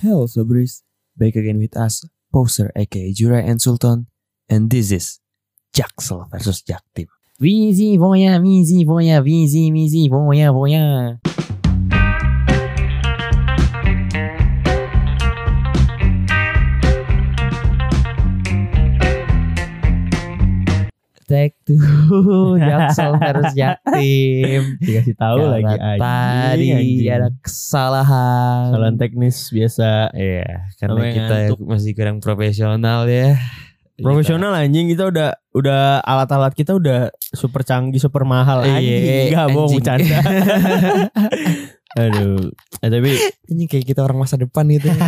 Hello Sobris, back again with us, Poser aka Jura and Sultan, and this is Jaksel versus Jaktim. Vizi voya, vizi voya, vizi, vizi voya, voya. Take two, Jaksel versus Jaktim. Dikasih tahu Karena lagi Tadi anjing. ada kesalahan. Kesalahan teknis biasa. Iya, karena Namanya kita ngantuk. masih kurang profesional ya. Profesional anjing kita udah udah alat-alat kita udah super canggih, super mahal Iya, anjing. Enggak bohong bercanda. Aduh. Eh, tapi Ini kayak kita orang masa depan gitu.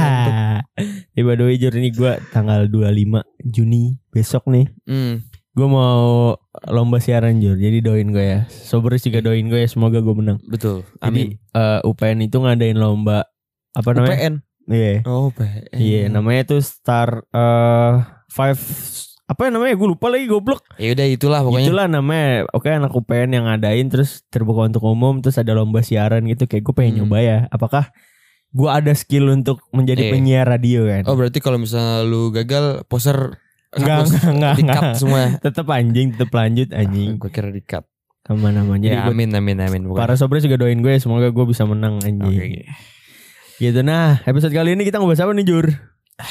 Ya by the way Jur ini gue tanggal 25 Juni besok nih Hmm. Gue mau lomba siaran Jur Jadi doain gue ya Soberis juga doain gue ya Semoga gue menang Betul. Jadi Amin. eh, UPN itu ngadain lomba Apa namanya? UPN. Iya Oh, UPN. Iya namanya tuh Star eh Five Apa ya namanya gue lupa lagi goblok Ya udah itulah pokoknya. Itulah namanya Oke anak UPN yang ngadain Terus terbuka untuk umum Terus ada lomba siaran gitu Kayak gue pengen Hmm. nyoba ya Apakah gue ada skill untuk menjadi Iya. penyiar radio kan Oh berarti kalau misalnya lu gagal poser Enggak, enggak, enggak, enggak. semua. tetap anjing tetap lanjut anjing Gue kira di cut. ke mana-mana jadi Ya, amin amin amin. Pokoknya. para sobres juga doain gue semoga gue bisa menang anjing gitu nah episode kali ini kita ngebahas apa nih Jur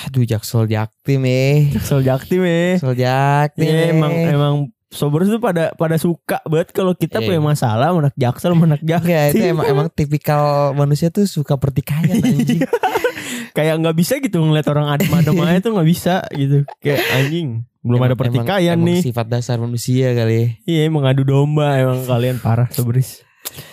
Aduh Jaksel Jaktim eh. Jaksel Jaktim ya Jaksel Jaktim. Eh. emang emang sobres tuh pada pada suka banget kalau kita Iya. punya masalah menak Jaksel menak Jaktim Ya itu emang emang tipikal manusia tuh suka pertikaian anjing. kayak nggak bisa gitu ngeliat orang adem-adem aja tuh nggak bisa gitu kayak anjing belum ada Emang- pertikaian emang, nih Emang sifat dasar manusia kali. iya mengadu domba emang kalian parah sobres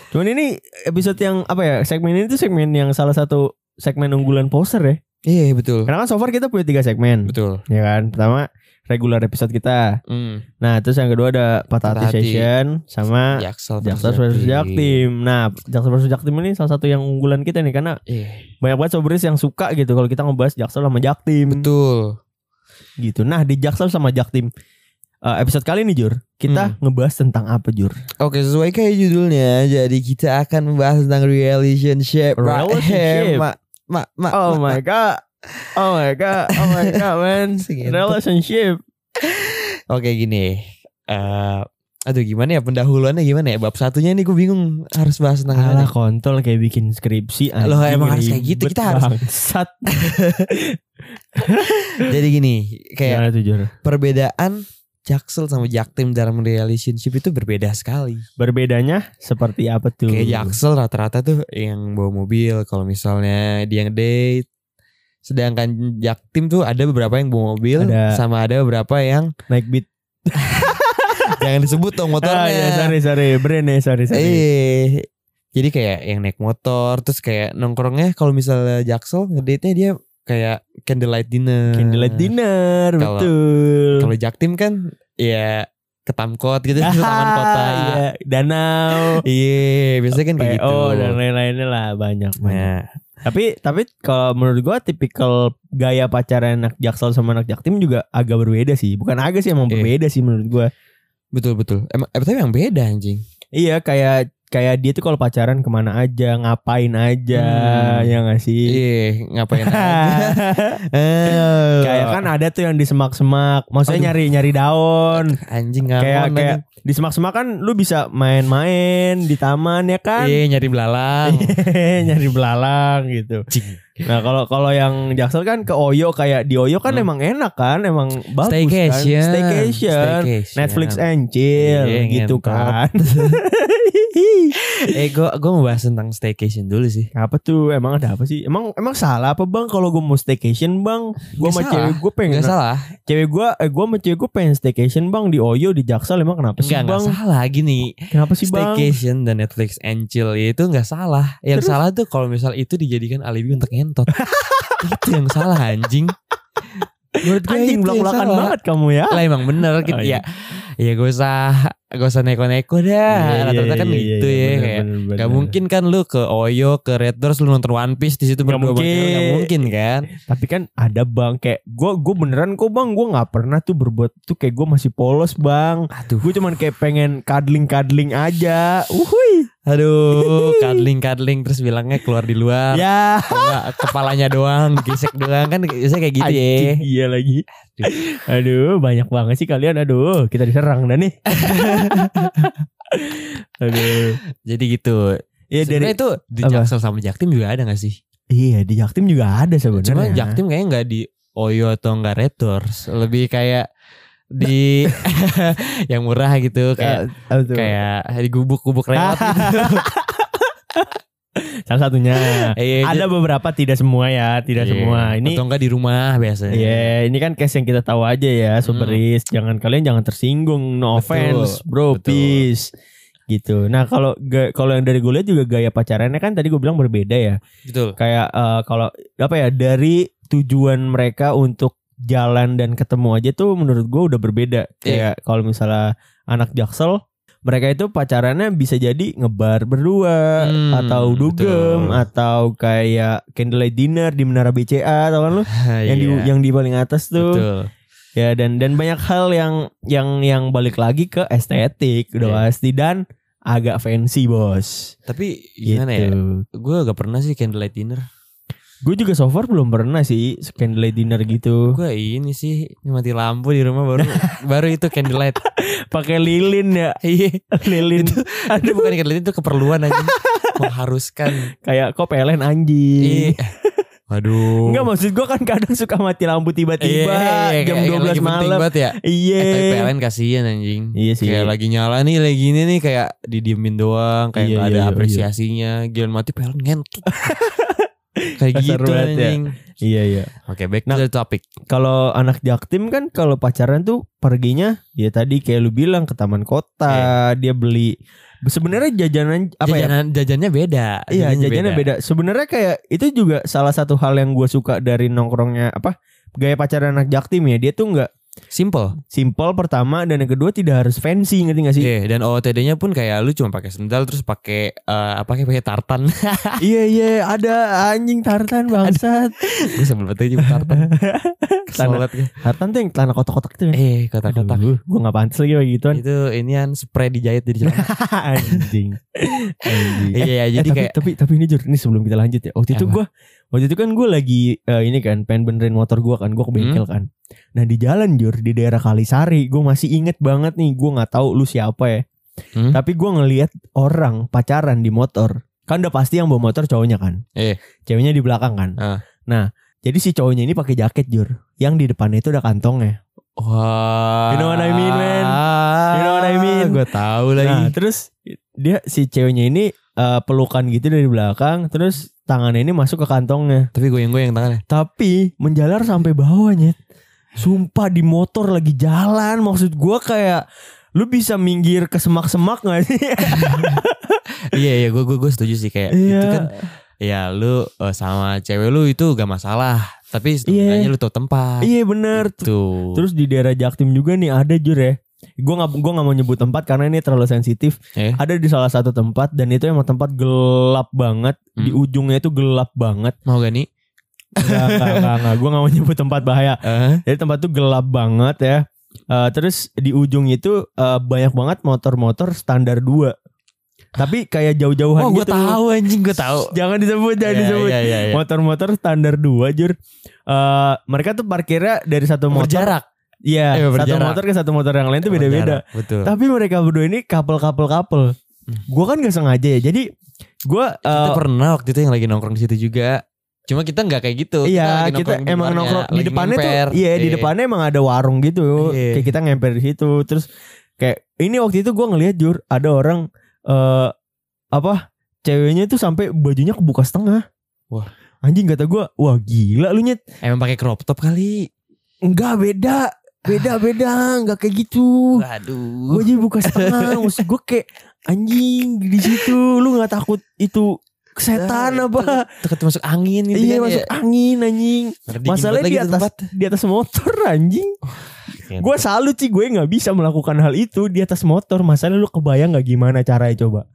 cuman ini episode yang apa ya segmen ini tuh segmen yang salah satu segmen unggulan poster ya Iya betul. Karena kan so far kita punya tiga segmen, Betul. ya kan? Pertama regular episode kita. Hmm. Nah, terus yang kedua ada patah hati hati. session sama Jaksel versus Jaktim. Nah, Jaksel versus Jaktim ini salah satu yang unggulan kita nih karena Iya. banyak banget sobris yang suka gitu kalau kita ngebahas Jaksel sama Jaktim Betul. gitu. Nah, di Jaksel sama Jaktim eh, episode kali ini Jur, kita Hmm. ngebahas tentang apa Jur? Oke sesuai kayak judulnya Jadi kita akan membahas tentang relationship Relationship. Mak Mak Mak Oh my god. Oh my god. Oh my god, man. Relationship. Oke gini eh Aduh gimana ya pendahuluannya gimana ya Bab satunya nih gue bingung Harus bahas tentang Alah mana kontol kayak bikin skripsi Loh, emang harus kayak gitu, kita harus- bangsat. Jadi gini Kayak Gimana tuh Jur? perbedaan Jaksel sama Jaktim dalam relationship itu berbeda sekali Berbedanya seperti apa tuh? Kayak Jaksel rata-rata tuh yang bawa mobil Kalau misalnya dia ngedate Sedangkan Jaktim tuh ada beberapa yang bawa mobil Ada. Sama ada beberapa yang naik beat. Jangan disebut dong motornya Ah, ya, sorry sorry, brand ya sorry sorry. Eh, jadi kayak yang naik motor terus kayak nongkrongnya kalau misalnya Jaksel ngedate-nya dia kayak candlelight dinner. Candlelight dinner, Kalau- betul. Kalau Jaktim kan ya ke Tamkot gitu ke taman kota. Iya, danau. Iya, biasanya kan kayak gitu. PO dan lain-lainnya lah banyak. banyak. Nah, Tapi tapi kalau menurut gua tipikal gaya pacaran anak Jaksel sama anak Jaktim juga agak berbeda sih. Bukan agak sih emang Iya. berbeda sih menurut gua. betul betul. Emang eh, tapi yang beda anjing. Iya kayak kayak dia tuh kalau pacaran ke mana aja, ngapain aja, Hmm. ya nggak sih? Iya, ngapain aja. Eh, kayak kan ada tuh yang di semak-semak, maksudnya Aduh. nyari nyari daun. anjing kayak kayak di semak-semak kan lu bisa main-main di taman ya kan? Iya, nyari belalang. nyari belalang gitu. Cing. Nah kalau kalau yang Jaksel kan ke Oyo kayak di Oyo kan Hmm. emang enak kan, emang bagus Staycation. kan. Staycation. Staycation. Netflix and chill Iya, gitu ngentot. kan. eh, gue gue mau bahas tentang staycation dulu sih. apa tuh? Emang ada apa sih? Emang emang salah apa bang kalau gue mau staycation bang? Gue sama salah. cewek gue pengen. Gak salah. Cewek gue, eh gue sama cewek gue pengen staycation bang di Oyo di Jaksel emang kenapa sih Enggak, bang? enggak salah gini. Kenapa sih bang? Staycation dan Netflix and chill itu nggak salah. Yang Terus? salah tuh kalau misal itu dijadikan alibi untuk ngentot. itu yang salah anjing. Menurut gue Anjing belak-belakan salah. banget kamu ya. Lah emang bener gitu Oh, ya. iya. Ya gue usah gak usah neko-neko dah. Iya, Rata-rata iya, kan iya, gitu iya, ya bener, kayak. bener, Gak mungkin kan lu ke Oyo, ke Red Doors lu nonton One Piece di situ berdua mungkin. Gak mungkin kan? Tapi kan ada bang kayak gue gue beneran kok bang gue nggak pernah tuh berbuat tuh kayak gue masih polos bang. Aduh. Gue cuman kayak pengen cuddling cuddling aja. Uhui. Aduh, cuddling-cuddling terus bilangnya keluar di luar. Ya. Atau nggak, kepalanya doang, gesek doang kan biasanya kayak gitu ya. Iya lagi. Aduh banyak banget sih kalian. Aduh kita diserang dah nih. Aduh. Jadi gitu. Iya dari Sebenarnya itu di apa? Jaksel sama Jaktim juga ada gak sih? iya di Jaktim juga ada sebenarnya. Cuma Jaktim kayaknya nggak di Oyo atau nggak Red Doors. Lebih kayak di yang murah gitu kayak tuh? kayak di gubuk-gubuk reot gitu. Salah satunya. Iya, ada beberapa tidak semua ya, tidak iya. semua. Ini atau enggak di rumah biasanya. Iya, ini kan case yang kita tahu aja ya, Soberis. Jangan kalian jangan tersinggung, no Betul, offense, bro, betul. peace. Gitu. Nah, kalau kalau yang dari gue lihat juga gaya pacarannya kan tadi gue bilang berbeda ya. Betul. Kayak eh, kalau apa ya dari tujuan mereka untuk jalan dan ketemu aja tuh menurut gue udah berbeda. Iya. Kayak kalau misalnya anak Jaksel mereka itu pacarannya bisa jadi ngebar berdua Hmm, atau dugem betul. atau kayak candlelight dinner di menara BCA tau kan lu yang di Iya, yang di paling atas tuh betul. ya dan dan banyak hal yang yang yang balik lagi ke estetik udah Iya. pasti dan agak fancy bos Tapi gimana ya? gitu. Gue gak pernah sih candlelight dinner. Gue juga so far belum pernah sih candlelight dinner gitu Gue ini sih mati lampu di rumah baru baru itu candlelight. pakai lilin ya Iya. lilin Itu Itu bukan candlelight itu keperluan aja. Mengharuskan. kayak kok PLN anjing Iya. Waduh. Enggak maksud gue kan kadang suka mati lampu tiba-tiba Iya, jam kayak- kayak 12 lagi penting malam. ya. Iya. Eh, tapi PLN kasihan anjing. Iya sih. Kayak lagi nyala nih, lagi gini nih kayak didiemin doang, kayak Iya, iya, ada iya, apresiasinya. Giliran mati PLN ngentot. Kayak Kasar gitu banget ya. anjing. Iya iya. Oke, back Nah, to the topic. Kalau anak jaktim kan kalau pacaran tuh perginya ya tadi kayak lu bilang ke taman kota, dia beli sebenarnya jajanan apa ya? Jajanan jajannya beda. Iya, jajannya beda. Sebenarnya kayak itu juga salah satu hal yang gue suka dari nongkrongnya apa? Gaya pacaran anak jaktim ya. Dia tuh nggak Simple. simple pertama dan yang kedua tidak harus fancy ngerti gak sih? Iya, dan OOTD-nya pun kayak lu cuma pakai sendal terus pakai eh, apa kayak pakai tartan. iya iya ada anjing tartan bangsat. Gue sebel banget aja tartan. Tanah- tartan tuh yang celana kotak-kotak tuh. Eh, kotak-kotak. Gue gak pantas lagi kayak gituan. Itu inian spray dijahit di celana. anjing. anjing. Eh, Iya, eh, jadi tapi, kayak tapi tapi ini Jur, ini sebelum kita lanjut ya. Waktu itu gue waktu itu kan gue lagi eh, ini kan pengen benerin motor gue kan, gue ke bengkel Hmm. kan. Nah di jalan Jur di daerah Kalisari, gue masih inget banget nih, gue nggak tahu lu siapa ya. Hmm? Tapi gue ngelihat orang pacaran di motor. Kan udah pasti yang bawa motor cowoknya kan. Eh. Ceweknya di belakang kan. Ah. Nah, jadi si cowoknya ini pakai jaket Jur, yang di depannya itu ada kantongnya. Wah. You know what I mean, man? You know what I mean? Gue tahu Nah, lagi. terus dia si ceweknya ini eh, pelukan gitu dari belakang, terus tangannya ini masuk ke kantongnya. Tapi goyang-goyang tangannya. Tapi menjalar sampai bawahnya. Sumpah di motor lagi jalan, maksud gua kayak lu bisa minggir ke semak-semak gak sih? iya iya gue gue setuju sih kayak Iya. itu kan ya lu eh, sama cewek lu itu gak masalah tapi setidaknya lu tahu tempat iya bener. tuh Terus di daerah Jaktim juga nih ada jur ya. Gue nggak gua nggak mau nyebut tempat karena ini terlalu sensitif. Eh. Ada di salah satu tempat dan itu emang tempat gelap banget. Di Hmm. ujungnya itu gelap banget. mau gak nih Enggak, enggak, enggak, enggak. Gue gak mau nyebut tempat bahaya. Eh, Jadi tempat tuh gelap banget ya. Eh, terus di ujung itu eh, banyak banget motor-motor standar 2. Tapi kayak jauh-jauhan oh gue gitu. tahu anjing gue tahu Jangan disebut, jangan Iya, disebut. iya, iya, iya. Motor-motor standar 2 jur. Eh, mereka tuh parkirnya dari satu motor. berjarak Iya, Iya, satu motor ke satu motor yang lain tuh beda-beda. Betul Tapi mereka berdua ini couple-couple couple. Hmm. Gue kan gak sengaja ya. Jadi gue kita pernah waktu itu yang lagi nongkrong di situ juga cuma kita nggak kayak gitu Iya kita di emang nongkrong di depannya ngemper. tuh Iya di Iya. depannya emang ada warung gitu Iya. Kayak kita ngemper di situ Terus kayak ini waktu itu gue ngeliat Jur Ada orang eh Apa Ceweknya tuh sampai bajunya kebuka setengah Wah. Anjing kata gue Wah gila lu nyet emang pakai crop top kali Enggak beda Beda beda Enggak kayak gitu waduh Gue aja buka setengah Maksud gue kayak Anjing di situ Lu gak takut itu Setan apa Deket masuk angin gitu Iya kan masuk ya. angin anjing Masalahnya di atas tempat. di atas motor anjing. Gue salut sih gue nggak bisa melakukan hal itu di atas motor. Masalah lu kebayang nggak gimana caranya coba?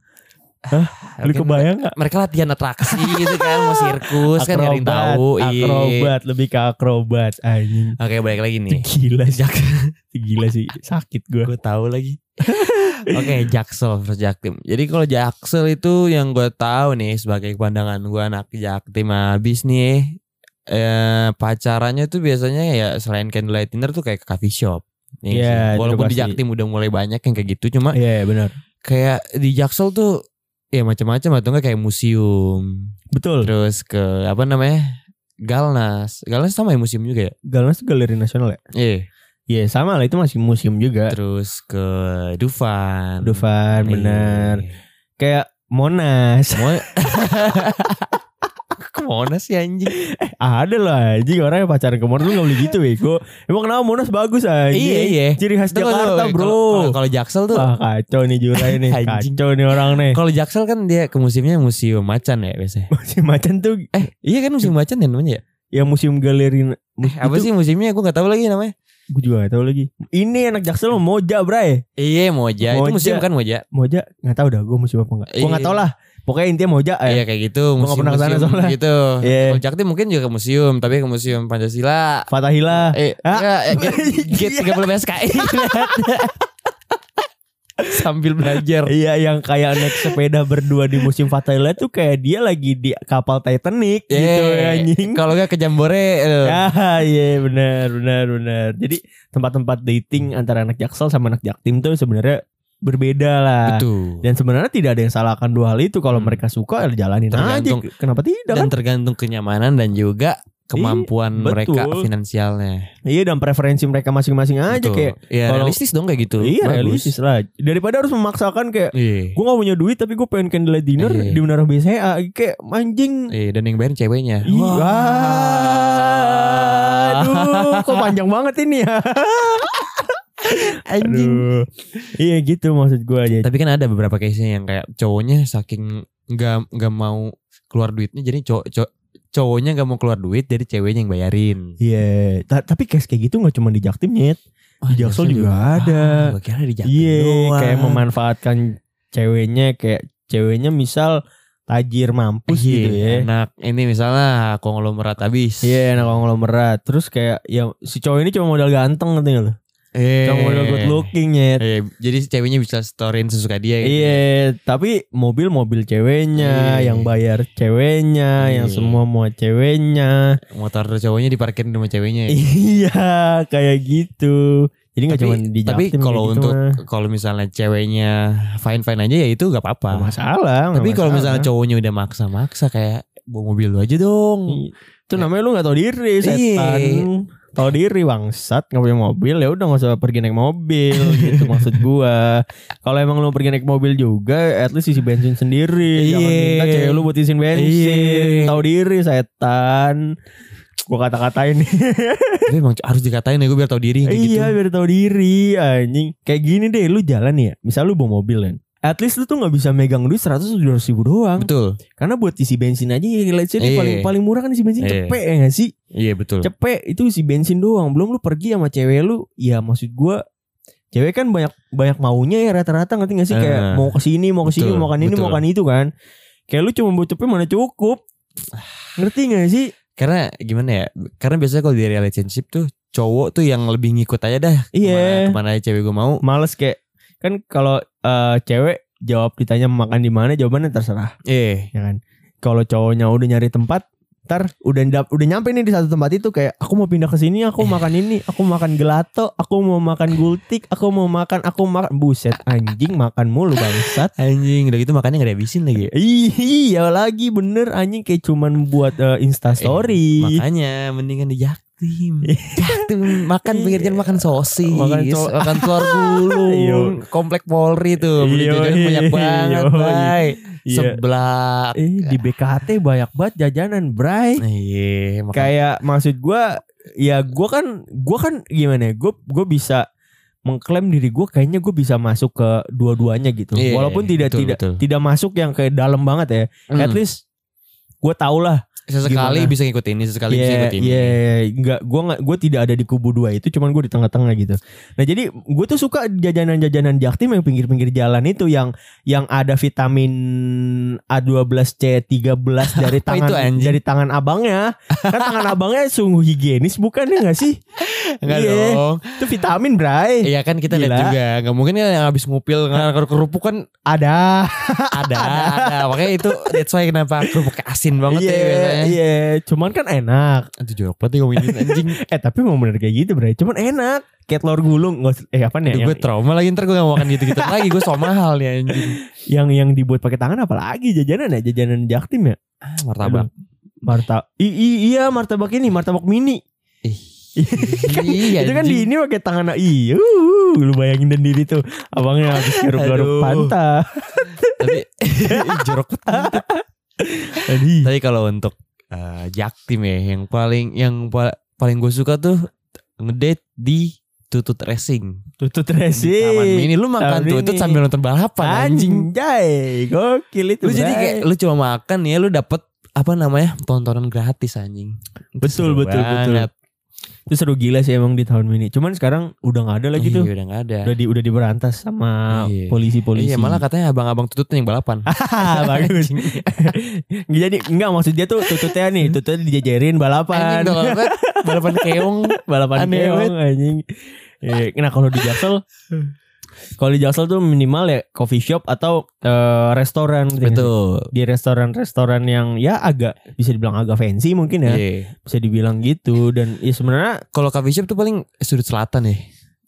Hah? Lu kebayang nggak? mereka latihan atraksi gitu kan mau sirkus kan nyari tahu iya. akrobat lebih ke akrobat anjing. oke balik lagi nih Gila sih. Gila sih. Sakit gue. gue tahu lagi oke jaksel versus jaktim jadi kalau jaksel itu yang gue tahu nih sebagai pandangan gue anak jaktim habis nih eh pacarannya tuh biasanya ya selain candlelight dinner tuh kayak ke coffee shop Iya, sih. itu walaupun di jaktim udah mulai banyak yang kayak gitu cuma Iya benar. kayak di jaksel tuh ya macam-macam atau enggak kayak museum Betul. terus ke apa namanya Galnas Galnas sama ya museum juga ya Galnas galeri nasional ya? iya Iya sama lah itu masih museum juga. terus ke Dufan Dufan Iya. bener. Kayak Monas. Mau Ke mana sih anjing? Ada lah anjing orang yang pacaran ke Monas lu gak boleh gitu bego. Emang kenapa Monas bagus anjing? Iya, iya. Ciri khas Tunggu, Jakarta tunggu. bro. Kalau- Jaksel tuh Wah kacau nih Jurai nih. Kacau nih orang nih. Kalau Jaksel kan dia ke museumnya museum macan ya biasanya. Museum macan tuh Eh iya kan museum macan ya namanya ya? yang museum galeri Eh, apa sih museumnya? Gue gak tahu lagi namanya. Gue juga gak tahu lagi. Ini anak Jaksel mau Moja bray. Iya Moja. Itu Moja. museum kan Moja? Moja gak tahu dah gue museum apa enggak. Gue gak Iya. tahu lah. Pokoknya intinya Moja ya. Iya kayak gitu. Nggak pernah ke sana soalnya. gitu. Iya. Kalau Jaktim mungkin juga ke museum, tapi ke museum Pancasila. Fatahila. Eh, Ah. ya, eh, G- G30 PSKI. Sambil belajar. Iya yang kayak naik sepeda berdua di musim Fatahila tuh kayak dia lagi di kapal Titanic gitu ya, Eh, anjing. Kalau gak ke Jambore. eh, Ya iya benar benar benar. Jadi tempat-tempat dating antara anak Jaksel sama anak Jaktim tuh sebenarnya berbeda lah. Betul. Dan sebenarnya tidak ada yang salahkan dua hal itu kalau Hmm. mereka suka ya jalanin Tergantung- aja. Kenapa tidak Dan kan? tergantung kenyamanan dan juga kemampuan betul. mereka finansialnya. Iya dan preferensi mereka masing-masing aja Betul. kayak ya kalau- realistis dong kayak gitu. iya Bagus. realistis lah. Daripada harus memaksakan kayak Iya. gue gak punya duit tapi gue pengen candlelight dinner Iya. di Menara BCA kayak anjing. Iya, dan yang bayarin ceweknya. Ih, Wah. Aduh, kok panjang banget ini ya. Anjing. Aduh. Iya gitu maksud gue aja. Tapi kan ada beberapa case-nya yang kayak cowoknya saking nggak nggak mau keluar duitnya jadi cowok cowok- cowoknya nggak mau keluar duit jadi ceweknya yang bayarin. Iya, ta- tapi case kayak gitu nggak cuma di Jaktim nyet. Di Jaksel juga ada. Ah, kira di Jaktim Iya, doang. kayak memanfaatkan ceweknya kayak ceweknya misal tajir mampus Iya, gitu ya. Anak ini misalnya konglomerat habis. Iya, anak konglomerat. Terus kayak ya si cowok ini cuma modal ganteng ngerti nggak lo? Eh. Cuma modal good looking nyet. Iya, jadi ceweknya bisa storyin sesuka dia. gitu. Iya, tapi mobil-mobil ceweknya, Iya. yang bayar ceweknya, yang Iya. semua mau ceweknya. Motor cowoknya diparkirin sama ceweknya. ya. Iya, kayak gitu. Jadi nggak cuma di tapi kalau gitu untuk kalau misalnya ceweknya fine fine aja ya itu gak Nggak apa-apa. masalah. nggak Tapi kalau misalnya cowoknya udah maksa-maksa kayak bawa mobil lu aja dong. Itu namanya lu gak tahu diri Iya. Tahu diri bangsat nggak punya mobil ya udah nggak usah pergi naik mobil gitu maksud gua. Kalau emang lu pergi naik mobil juga at least isi bensin sendiri. Jangan Iya. minta cewek lu buat isin bensin. Iya. Tahu diri setan. Gua kata-katain nih. Tapi emang harus dikatain ya gue biar tau diri kayak gitu. iya biar tahu diri anjing. Kayak gini deh lu jalan ya. Misal lu bawa mobil kan. At least lu tuh nggak bisa megang duit 100 atau 200 ribu doang. Betul. Karena buat isi bensin aja ya let's say Iya. paling paling murah kan isi bensin Iya. cepet ya gak sih? Iya betul. cepet itu isi bensin doang belum lu pergi sama cewek lu ya maksud gua cewek kan banyak banyak maunya ya rata-rata ngerti gak sih kayak Eh, mau ke sini mau ke sini mau makan ini mau makan itu kan kayak lu cuma buat cepet mana cukup ngerti gak sih Karena gimana ya? Karena biasanya kalau di relationship tuh cowok tuh yang lebih ngikut aja dah. Iya. Ke mana, ke mana aja cewek gue mau. males kayak kan kalau eh, cewek jawab ditanya makan di mana jawabannya terserah. Eh. ya kan? Kalau cowoknya udah nyari tempat ntar udah udah nyampe nih di satu tempat itu kayak aku mau pindah ke sini aku makan ini aku makan gelato aku mau makan gultik aku mau makan aku makan buset anjing makan mulu bangsat. Anjing udah gitu makannya gak dihabisin lagi. iya lagi bener anjing. Kayak cuman buat eh, insta story. Makanya mendingan di Jaktim. Jaktim makan pinggir jalan makan sosis, Makan makan, telur gulung, Iya. komplek Polri tuh, beli Iya, jajanan banyak iya, banget, iya. Iya. Seblak. eh di BKT banyak banget jajanan bray Iya, kayak maksud gua ya gua kan gua kan gimana ya gua gua bisa mengklaim diri gua kayaknya gua bisa masuk ke dua-duanya gitu Iya, walaupun tidak betul, tidak betul. tidak masuk yang kayak dalam banget ya Hmm. at least gua tau lah Sesekali Gimana? bisa ngikutin ini, sesekali bisa Iya, ngikutin ini. iya, enggak, gue nggak, gue tidak ada di kubu dua itu, cuman gue di tengah-tengah gitu. Nah jadi gue tuh suka jajanan-jajanan Jaktim yang pinggir-pinggir jalan itu yang yang ada vitamin A12C 13 dari tangan itu, anjing? dari tangan abangnya. Kan tangan abangnya sungguh higienis bukan ya nggak sih? Enggak Iya. dong. Itu vitamin, Bray. Iya kan kita lihat juga. Gak mungkin kan yang habis ngupil ngar kerupuk kan Ada. ada, ada. Makanya itu that's why kenapa kerupuk asin banget ya Iya, biasanya. iya. Cuman kan enak. Itu jorok banget ya ngomongin anjing. Eh tapi memang bener kayak gitu, Bray. Cuman enak. Kayak telur gulung, nggak eh apa nih? Gue trauma lagi ntar gue gak mau makan gitu-gitu lagi. Gue so mahal nih anjing. yang yang dibuat pakai tangan apalagi jajanan ya? Jajanan Jaktim ya? Ah, martabak. Martabak. iya martabak ini, martabak mini. Ih. Kan Iya, itu kan di ini pakai tangan iya uh, lu bayangin dan diri tuh abangnya habis garuk-garuk Aduh. pantat Tapi jorok banget. tadi Tapi kalau untuk eh, Jaktim ya yang paling yang pa- paling gue suka tuh ngedate di Tutut Racing. tutut Taman racing Mini lu makan Taman tutut Mini. sambil nonton balapan anjing. anjing gokil itu Lu jadi kayak lu cuma makan ya lu dapet apa namanya tontonan gratis anjing. Betul, seru betul, betul. Itu seru gila sih emang di tahun mini cuman sekarang udah nggak ada lagi Iya, tuh udah gak ada. udah di udah diberantas sama Iya. polisi-polisi Iya malah katanya abang-abang tutut yang balapan. Bagus jadi enggak maksud dia tuh tututnya nih tututnya dijajarin balapan Anjing balapan keong. balapan keong anjing. Iya, nah kalau di Jaksel kalau di Jaksel tuh minimal ya coffee shop atau eh, restoran gitu ya. Betul. Di restoran-restoran yang ya agak bisa dibilang agak fancy mungkin ya. Iya. Bisa dibilang gitu dan ya sebenarnya Kalau coffee shop tuh paling sudut selatan ya.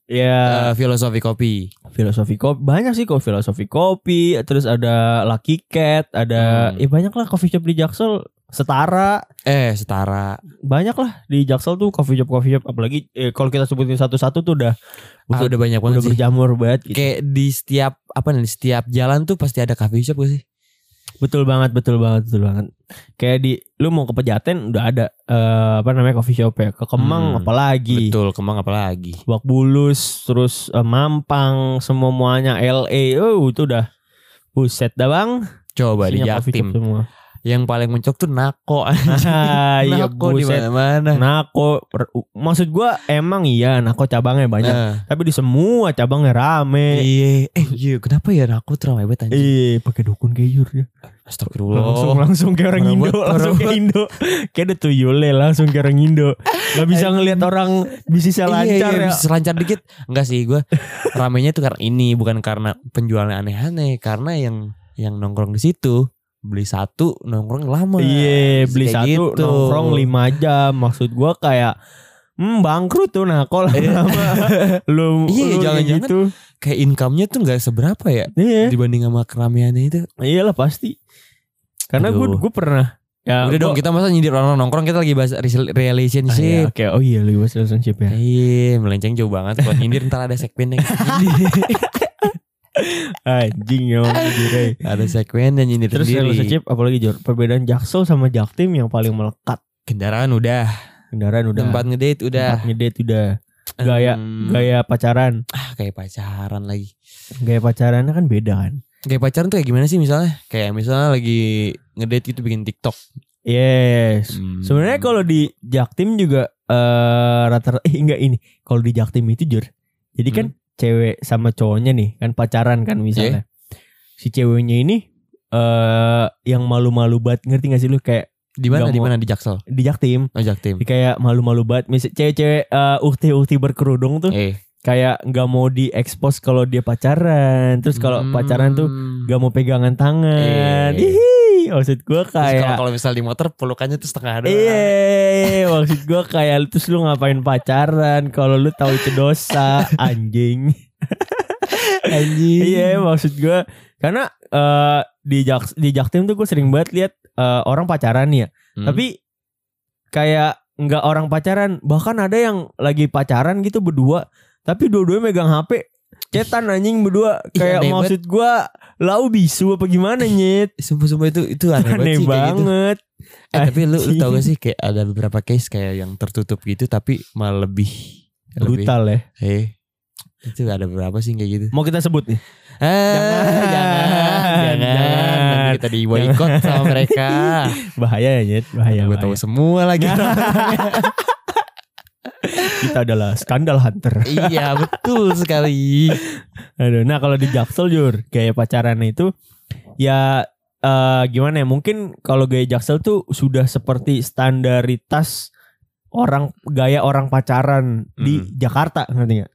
ya Eh, filosofi kopi. filosofi kopi banyak sih kok filosofi kopi terus ada Lucky Cat ada Hmm. ya banyak lah coffee shop di Jaksel setara Eh setara. banyak lah di Jaksel tuh coffee shop coffee shop apalagi eh, kalau kita sebutin satu-satu tuh udah Ah, udah banyak banget udah sih. berjamur banget gitu. Kayak di setiap apa nih setiap jalan tuh pasti ada coffee shop gak sih? Betul banget, betul banget, betul banget. Kayak di lu mau ke Pejaten udah ada eh, apa namanya coffee shop ya. Ke Kemang Hmm, apalagi. Betul, kemang apa lagi? Bak Bulus, terus eh, Mampang, semua muanya LA. Oh, itu udah buset dah Bang. Coba di Jaktim. semua. Yang paling mencok tuh Nako. Ah, iya Nako di mana-mana. Nako maksud gua emang iya Nako cabangnya banyak. Nah, Tapi di semua cabangnya rame. iya, eh iya, kenapa ya Nako tuh ramai banget anjing? Eh, pakai dukun keyur ya. Astagfirullah. Langsung langsung kayak orang Indo, langsung kayak Indo. Kayak ada tuyulnya langsung kayak orang Indo. Gak bisa ngelihat orang bisnisnya lancar iya, ya. bisa lancar dikit. Enggak sih gue ramenya tuh karena ini bukan karena penjualnya aneh-aneh, karena yang yang nongkrong di situ beli satu nongkrong lama. Iya, beli Kayak satu gitu. nongkrong 5 jam. Maksud gua kayak Hmm bangkrut tuh nah kalau lama lu Iya, lu jangan-jangan gitu. Kayak income-nya tuh nggak seberapa ya Iya, dibanding sama keramaiannya itu. iyalah pasti. Karena gue gue pernah ya Udah gua- dong kita masa nyindir orang nongkrong kita lagi bahas rel- Ah, iya, relationship. Oke, oh iya lu bahas relationship ya. Iya, melenceng jauh banget buat nyindir ntar ada segmen yang Anjing ya ada segmen yang nyindir Terus sendiri. relationship apalagi Jor? Perbedaan Jaksel sama Jaktim yang paling melekat. Kendaraan udah, Kendaraan udah. tempat ngedate udah, Tempat ngedate udah. Gaya Hmm, gaya pacaran. ah, kayak pacaran lagi. Gaya pacarannya kan beda kan. Kayak pacaran tuh kayak gimana sih misalnya? Kayak misalnya lagi ngedate gitu bikin TikTok. Yes. Hmm. Sebenarnya kalau di Jaktim juga eh rata-rata eh enggak ini. Kalau di Jaktim itu Jor. Jadi kan Hmm. Cewek sama cowoknya nih kan pacaran kan misalnya. Si ceweknya ini eh yang malu-malu banget ngerti gak sih lu kayak di mana di mana di Jaksel? di Jaktim Oh, Jaktim. Dia kayak malu-malu banget misal cewek-cewek eh, ukti-ukti berkerudung tuh Eh, kayak nggak mau diekspos kalau dia pacaran terus kalau hmm. pacaran tuh nggak mau pegangan tangan Iya. Ih, maksud gue kayak kalau misal di motor pelukannya tuh setengah doang. Iya, maksud gue kayak terus lu ngapain pacaran kalau lu tahu itu dosa anjing. Anjing. Iya, maksud gue karena eh, di Jak di Jaktim tuh gue sering banget lihat eh, orang pacaran ya, Hmm. tapi kayak nggak orang pacaran, bahkan ada yang lagi pacaran gitu berdua, tapi dua-duanya megang HP. Cetan anjing berdua Ih, kayak aneh maksud gue lau bisu apa gimana nyet Sumpah-sumpah itu itu aneh, banget aneh gitu. banget Eh, tapi lu, lu tau gak sih kayak ada beberapa case kayak yang tertutup gitu tapi malah lebih lebih brutal ya eh itu ada berapa sih kayak gitu mau kita sebut nih Ah, Jangan, jangan, jangan, jangan. Nanti kita di boykot sama mereka. Bahaya ya, Nyet. Bahaya. Gue tahu semua lagi. Kita adalah skandal hunter. iya betul sekali. Aduh, nah kalau di Jaksel Jur, gaya pacaran itu ya eh, gimana ya? Mungkin kalau gaya Jaksel tuh sudah seperti standaritas orang gaya orang pacaran di Hmm. Jakarta ngerti nggak?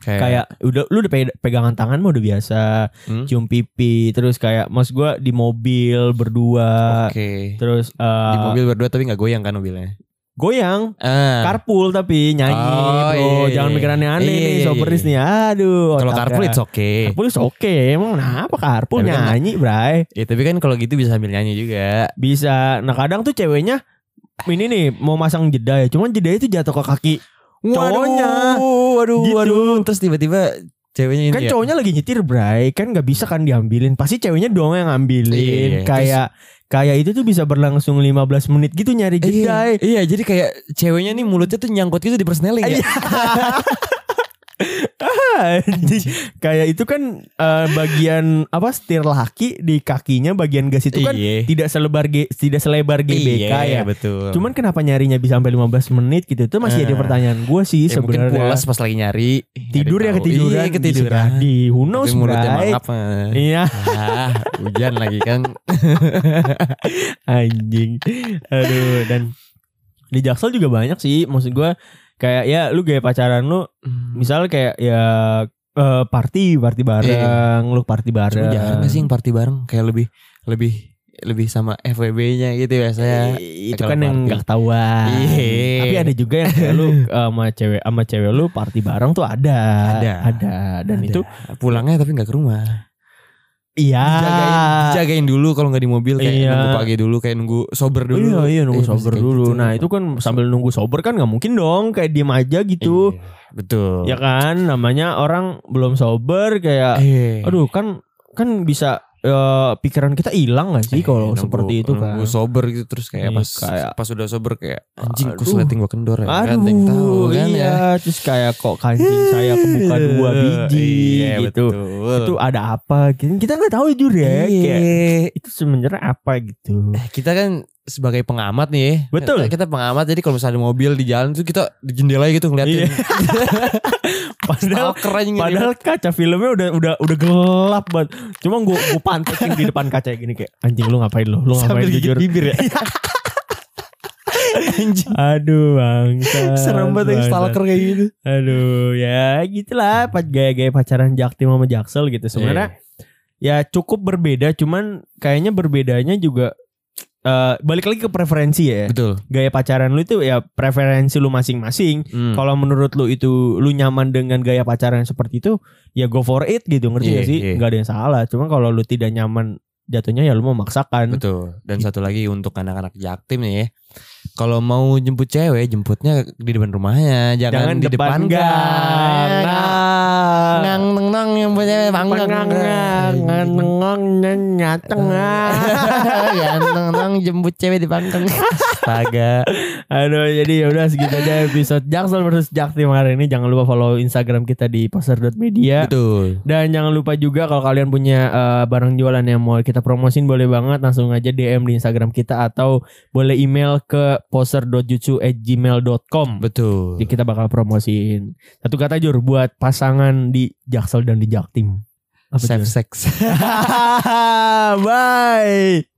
Kayak udah lu udah pe- pegangan tangan mah udah biasa, Hmm? cium pipi, terus kayak mas gua di mobil berdua, Oke. terus eh, Di mobil berdua tapi nggak goyang kan mobilnya? Goyang, Ah. carpool tapi nyanyi Oh, bro, iya, jangan iya. mikir aneh-aneh Iya, nih, iya, soberis iya. nih, aduh. Kalau carpool it's okay. Carpool is oke, emang kenapa carpool Tapi kan- nyanyi, Bray? Ya tapi kan kalau gitu bisa sambil nyanyi juga. Bisa. Nah kadang tuh ceweknya ini nih mau masang jeda ya, cuman jeda itu jatuh ke kaki Cowoknya. Waduh, waduh, Gitu. waduh. Terus tiba-tiba ceweknya ini kan ya. cowoknya lagi nyetir Bray kan nggak bisa kan diambilin pasti ceweknya doang yang ngambilin Iya, kayak kayak itu tuh bisa berlangsung 15 menit gitu nyari jeda Iya, iya, jadi kayak ceweknya nih mulutnya tuh nyangkut gitu di persneling ya. Kayak itu kan eh, bagian apa setir laki di kakinya bagian gas itu kan Iya. tidak selebar G, tidak selebar GBK Iya, ya betul. Cuman kenapa nyarinya bisa sampai 15 menit gitu Itu masih ada Eh. pertanyaan gue sih ya, mungkin sebenarnya pulas pas lagi nyari. Tidur ya ketiduran Iya, Bisa ketiduran. Who Tapi knows mulutnya Bray mangap. eh. Iya Ah, hujan lagi kan. anjing Aduh dan Di Jaksel juga banyak sih Maksud gue Kayak ya lu gaya pacaran lu Misalnya kayak ya eh, Party Party bareng Lu party Cuma bareng jarang gak sih yang party bareng kayak lebih lebih lebih sama FWB-nya gitu ya saya. Eh, Itu kan yang party. gak ketahuan Iya. Tapi ada juga yang kayak lu eh, Sama cewek Sama cewek lu party bareng tuh ada Ada. Ada Dan Ada. itu pulangnya tapi nggak ke rumah. Iya Dijagain, dijagain dulu kalau nggak di mobil kayak Iya. nunggu pagi dulu kayak nunggu sober dulu. Iya iya nunggu Eh, sober dulu. gitu. Nah itu kan sambil nunggu sober kan nggak mungkin dong kayak diem aja gitu. Iya, betul. Ya kan namanya orang belum sober kayak Eh. aduh kan kan bisa eh, pikiran kita hilang gak sih Eh, kalau seperti itu kan. nunggu sober gitu terus kayak Iya, pas kayak- pas udah sober kayak anjing kusleting gua kendor ya. kan Aduh, yang tahu kan iya, ya. terus kayak kok kancing saya kebuka dua biji Iya, gitu. betul. Itu ada apa? gitu. Kita nggak tahu jujur ya. Kayak, Iya. itu sebenarnya apa gitu. Eh, kita kan sebagai pengamat nih ya. Betul. Kita, kita pengamat jadi kalau misalnya ada mobil di jalan tuh kita di jendela gitu ngeliatin. Iya. Padahal ngeliat. Padahal kaca filmnya udah udah udah gelap banget. Cuma gue gue pantekin di depan kaca gini kayak anjing lu ngapain lu? Lu ngapain sambil jujur? bibir ya. Anjing. Aduh bangsa. Serem banget yang stalker kayak gitu. Aduh ya gitulah gaya-gaya pacaran Jaktim sama Jaksel gitu. Sebenarnya ya cukup berbeda cuman kayaknya berbedanya juga eh, balik lagi ke preferensi ya. Betul. Gaya pacaran lu itu ya preferensi lu masing-masing. Hmm. Kalau menurut lu itu lu nyaman dengan gaya pacaran seperti itu, ya go for it gitu, ngerti Iya, gak sih? iya. Nggak ada yang salah. Cuma kalau lu tidak nyaman jatuhnya ya lu memaksakan. Betul. Dan satu lagi untuk anak-anak jaktim nih ya. Kalau mau jemput cewek, jemputnya di depan rumahnya, jangan, di depan, gang. gang. Ngang neng neng yang punya panggang. Ganteng neng jemput cewek di panggang. Astaga. Aduh, jadi ya udah segitu aja episode Jaksel versus Jaktim hari ini. Jangan lupa follow Instagram kita di poster.media. Betul. Dan jangan lupa juga kalau kalian punya eh, barang jualan yang mau kita promosin boleh banget langsung aja DM di Instagram kita atau boleh email ke poster.jutsu@gmail.com. Betul. Jadi kita bakal promosiin. Satu kata Jur buat pasangan di Jaksel dan di Jaktim. Apa Safe Jur? sex. Bye.